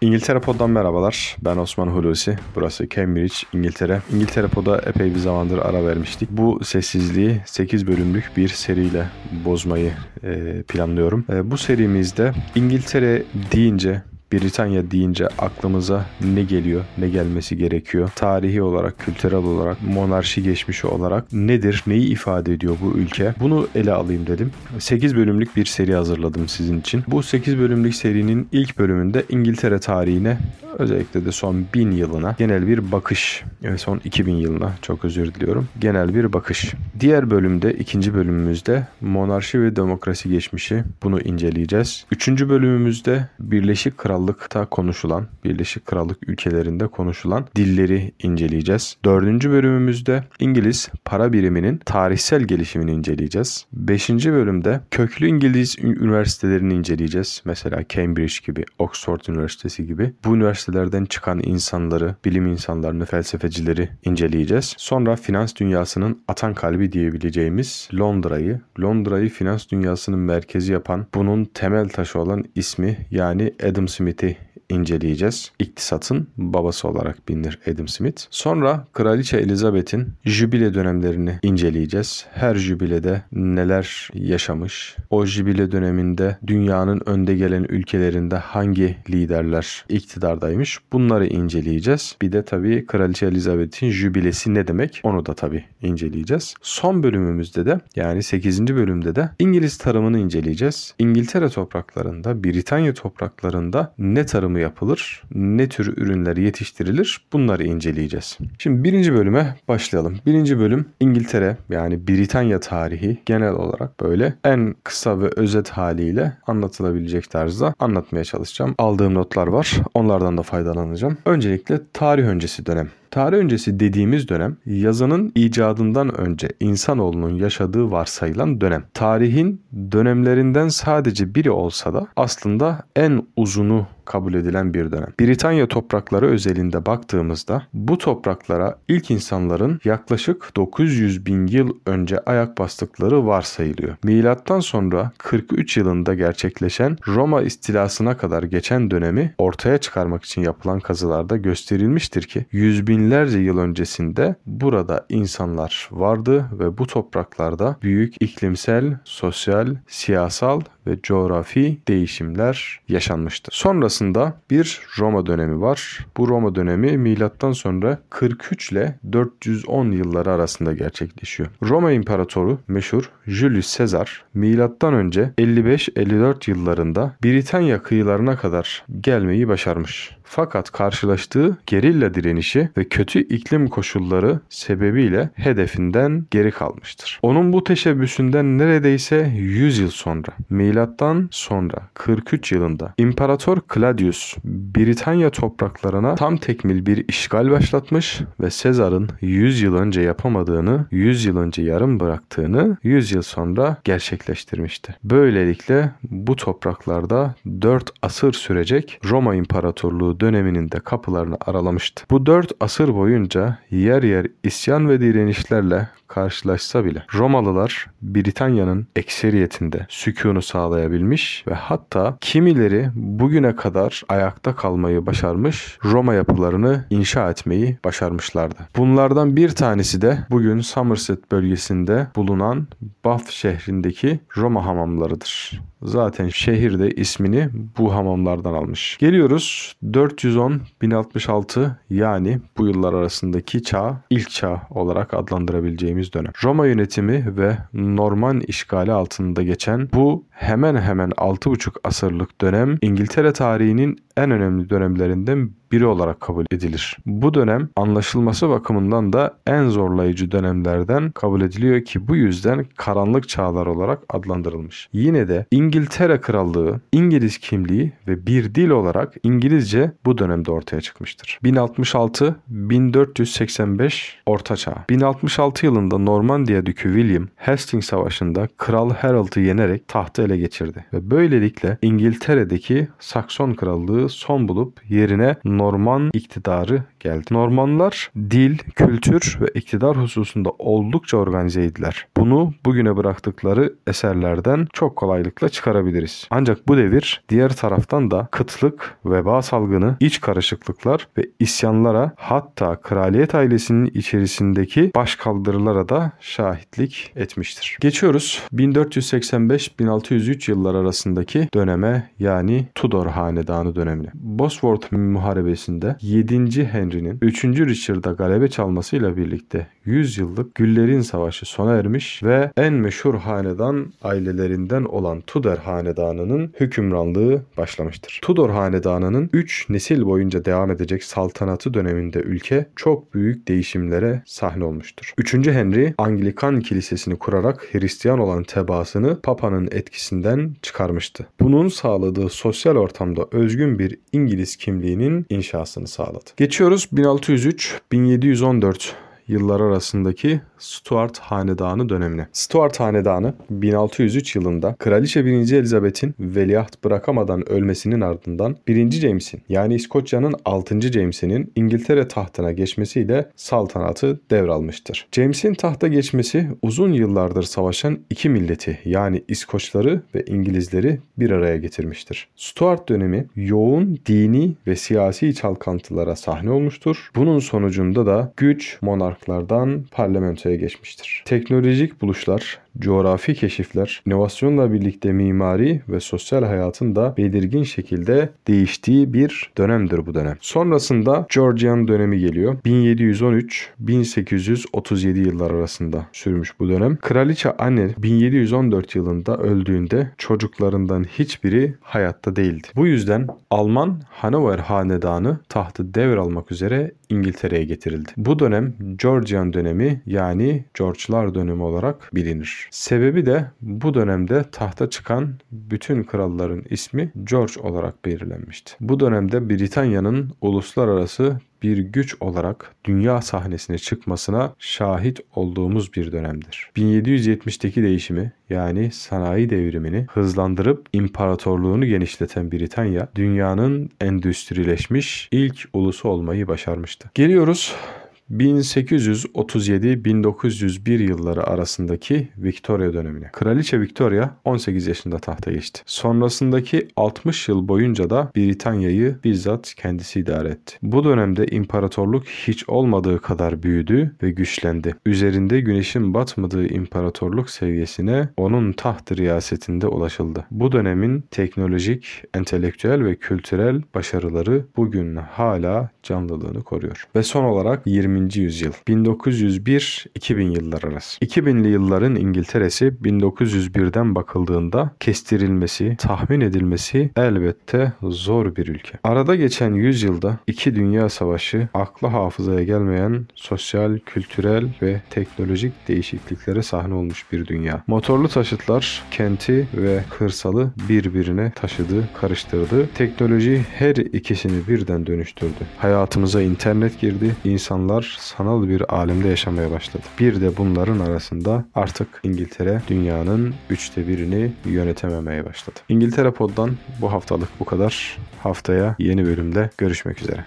İngiltere Pod'dan merhabalar. Ben Osman Hulusi. Burası Cambridge, İngiltere. İngiltere Pod'a epey bir zamandır ara vermiştik. Bu sessizliği 8 bölümlük bir seriyle bozmayı e, planlıyorum. E, bu serimizde İngiltere deyince Britanya deyince aklımıza ne geliyor, ne gelmesi gerekiyor? Tarihi olarak, kültürel olarak, monarşi geçmişi olarak nedir, neyi ifade ediyor bu ülke? Bunu ele alayım dedim. 8 bölümlük bir seri hazırladım sizin için. Bu 8 bölümlük serinin ilk bölümünde İngiltere tarihine özellikle de son 1000 yılına genel bir bakış ve son 2000 yılına çok özür diliyorum. Genel bir bakış. Diğer bölümde ikinci bölümümüzde monarşi ve demokrasi geçmişi bunu inceleyeceğiz. Üçüncü bölümümüzde Birleşik Krallık'ta konuşulan, Birleşik Krallık ülkelerinde konuşulan dilleri inceleyeceğiz. Dördüncü bölümümüzde İngiliz para biriminin tarihsel gelişimini inceleyeceğiz. Beşinci bölümde köklü İngiliz üniversitelerini inceleyeceğiz. Mesela Cambridge gibi, Oxford Üniversitesi gibi. Bu üniversite üniversitelerden çıkan insanları, bilim insanlarını, felsefecileri inceleyeceğiz. Sonra finans dünyasının atan kalbi diyebileceğimiz Londra'yı, Londra'yı finans dünyasının merkezi yapan, bunun temel taşı olan ismi yani Adam Smith'i inceleyeceğiz. İktisatın babası olarak bilinir Adam Smith. Sonra Kraliçe Elizabeth'in jübile dönemlerini inceleyeceğiz. Her jübilede neler yaşamış, o jübile döneminde dünyanın önde gelen ülkelerinde hangi liderler iktidardaymış bunları inceleyeceğiz. Bir de tabii Kraliçe Elizabeth'in jübilesi ne demek onu da tabii inceleyeceğiz. Son bölümümüzde de yani 8. bölümde de İngiliz tarımını inceleyeceğiz. İngiltere topraklarında, Britanya topraklarında ne tarımı üretimi yapılır, ne tür ürünler yetiştirilir bunları inceleyeceğiz. Şimdi birinci bölüme başlayalım. Birinci bölüm İngiltere yani Britanya tarihi genel olarak böyle en kısa ve özet haliyle anlatılabilecek tarzda anlatmaya çalışacağım. Aldığım notlar var. Onlardan da faydalanacağım. Öncelikle tarih öncesi dönem. Tarih öncesi dediğimiz dönem yazının icadından önce insanoğlunun yaşadığı varsayılan dönem. Tarihin dönemlerinden sadece biri olsa da aslında en uzunu kabul edilen bir dönem. Britanya toprakları özelinde baktığımızda bu topraklara ilk insanların yaklaşık 900 bin yıl önce ayak bastıkları varsayılıyor. Milattan sonra 43 yılında gerçekleşen Roma istilasına kadar geçen dönemi ortaya çıkarmak için yapılan kazılarda gösterilmiştir ki yüz binlerce yıl öncesinde burada insanlar vardı ve bu topraklarda büyük iklimsel, sosyal, siyasal ve coğrafi değişimler yaşanmıştır. Sonrasında bir Roma dönemi var. Bu Roma dönemi milattan sonra 43 ile 410 yılları arasında gerçekleşiyor. Roma İmparatoru meşhur Julius Caesar milattan önce 55-54 yıllarında Britanya kıyılarına kadar gelmeyi başarmış. Fakat karşılaştığı gerilla direnişi ve kötü iklim koşulları sebebiyle hedefinden geri kalmıştır. Onun bu teşebbüsünden neredeyse 100 yıl sonra milattan sonra 43 yılında İmparator Claudius Britanya topraklarına tam tekmil bir işgal başlatmış ve Sezar'ın 100 yıl önce yapamadığını 100 yıl önce yarım bıraktığını 100 yıl sonra gerçekleştirmişti. Böylelikle bu topraklarda 4 asır sürecek Roma İmparatorluğu döneminin de kapılarını aralamıştı. Bu dört asır boyunca yer yer isyan ve direnişlerle karşılaşsa bile Romalılar Britanya'nın ekseriyetinde sükunu sağlayabilmiş ve hatta kimileri bugüne kadar ayakta kalmayı başarmış Roma yapılarını inşa etmeyi başarmışlardı. Bunlardan bir tanesi de bugün Somerset bölgesinde bulunan Bath şehrindeki Roma hamamlarıdır. Zaten şehir de ismini bu hamamlardan almış. Geliyoruz 410-1066 yani bu yıllar arasındaki çağ ilk çağ olarak adlandırabileceğimiz dönem. Roma yönetimi ve Norman işgali altında geçen bu hemen hemen 6,5 asırlık dönem İngiltere tarihinin en önemli dönemlerinden biri olarak kabul edilir. Bu dönem anlaşılması bakımından da en zorlayıcı dönemlerden kabul ediliyor ki bu yüzden karanlık çağlar olarak adlandırılmış. Yine de İngiltere Krallığı, İngiliz kimliği ve bir dil olarak İngilizce bu dönemde ortaya çıkmıştır. 1066-1485 Orta Çağ. 1066 yılında Normandiya Dükü William Hastings Savaşı'nda Kral Harold'u yenerek tahtı ele geçirdi. Ve böylelikle İngiltere'deki Sakson Krallığı son bulup yerine Norman iktidarı geldi. Normanlar dil, kültür ve iktidar hususunda oldukça organizeydiler. Bunu bugüne bıraktıkları eserlerden çok kolaylıkla çıkarabiliriz. Ancak bu devir diğer taraftan da kıtlık, veba salgını, iç karışıklıklar ve isyanlara hatta kraliyet ailesinin içerisindeki başkaldırılara da şahitlik etmiştir. Geçiyoruz 1485-1603 yıllar arasındaki döneme yani Tudor Hanedanı dönemine. Bosworth Muharebesi'nde 7. Henry'nin 3. Richard'a galebe çalmasıyla birlikte 100 yıllık Güllerin Savaşı sona ermiş ve en meşhur hanedan ailelerinden olan Tudor Hanedanı'nın hükümranlığı başlamıştır. Tudor Hanedanı'nın 3 nesil boyunca devam edecek saltanatı döneminde ülke çok büyük değişimlere sahne olmuştur. 3. Henry Anglikan kilisesini kurarak Hristiyan olan tebaasını Papa'nın etkisinden çıkarmıştı. Bunun sağladığı sosyal ortamda özgün bir İngiliz kimliğinin inşasını sağladı. Geçiyoruz 1603-1714 yıllar arasındaki Stuart Hanedanı dönemine. Stuart Hanedanı 1603 yılında Kraliçe 1. Elizabeth'in veliaht bırakamadan ölmesinin ardından 1. James'in yani İskoçya'nın 6. James'inin İngiltere tahtına geçmesiyle saltanatı devralmıştır. James'in tahta geçmesi uzun yıllardır savaşan iki milleti yani İskoçları ve İngilizleri bir araya getirmiştir. Stuart dönemi yoğun dini ve siyasi çalkantılara sahne olmuştur. Bunun sonucunda da güç monarklardan parlamentoya geçmiştir. Teknolojik buluşlar, coğrafi keşifler, inovasyonla birlikte mimari ve sosyal hayatın da belirgin şekilde değiştiği bir dönemdir bu dönem. Sonrasında Georgian dönemi geliyor. 1713-1837 yıllar arasında sürmüş bu dönem. Kraliçe Anne 1714 yılında öldüğünde çocuklarından hiçbiri hayatta değildi. Bu yüzden Alman Hanover hanedanı tahtı devralmak üzere İngiltere'ye getirildi. Bu dönem Georgian dönemi yani George'lar dönemi olarak bilinir. Sebebi de bu dönemde tahta çıkan bütün kralların ismi George olarak belirlenmişti. Bu dönemde Britanya'nın uluslararası bir güç olarak dünya sahnesine çıkmasına şahit olduğumuz bir dönemdir. 1770'teki değişimi yani sanayi devrimini hızlandırıp imparatorluğunu genişleten Britanya dünyanın endüstrileşmiş ilk ulusu olmayı başarmıştı. Geliyoruz 1837-1901 yılları arasındaki Victoria dönemine. Kraliçe Victoria 18 yaşında tahta geçti. Sonrasındaki 60 yıl boyunca da Britanya'yı bizzat kendisi idare etti. Bu dönemde imparatorluk hiç olmadığı kadar büyüdü ve güçlendi. Üzerinde güneşin batmadığı imparatorluk seviyesine onun taht riyasetinde ulaşıldı. Bu dönemin teknolojik, entelektüel ve kültürel başarıları bugün hala canlılığını koruyor. Ve son olarak 20 yüzyıl 1901-2000 yıllar arası. 2000'li yılların İngiltere'si 1901'den bakıldığında kestirilmesi, tahmin edilmesi elbette zor bir ülke. Arada geçen yüzyılda iki dünya savaşı akla hafızaya gelmeyen sosyal, kültürel ve teknolojik değişikliklere sahne olmuş bir dünya. Motorlu taşıtlar kenti ve kırsalı birbirine taşıdı, karıştırdı. Teknoloji her ikisini birden dönüştürdü. Hayatımıza internet girdi. Sanal bir alemde yaşamaya başladı. Bir de bunların arasında artık İngiltere dünyanın üçte birini yönetememeye başladı. İngiltere Pod'dan bu haftalık bu kadar. Haftaya yeni bölümde görüşmek üzere.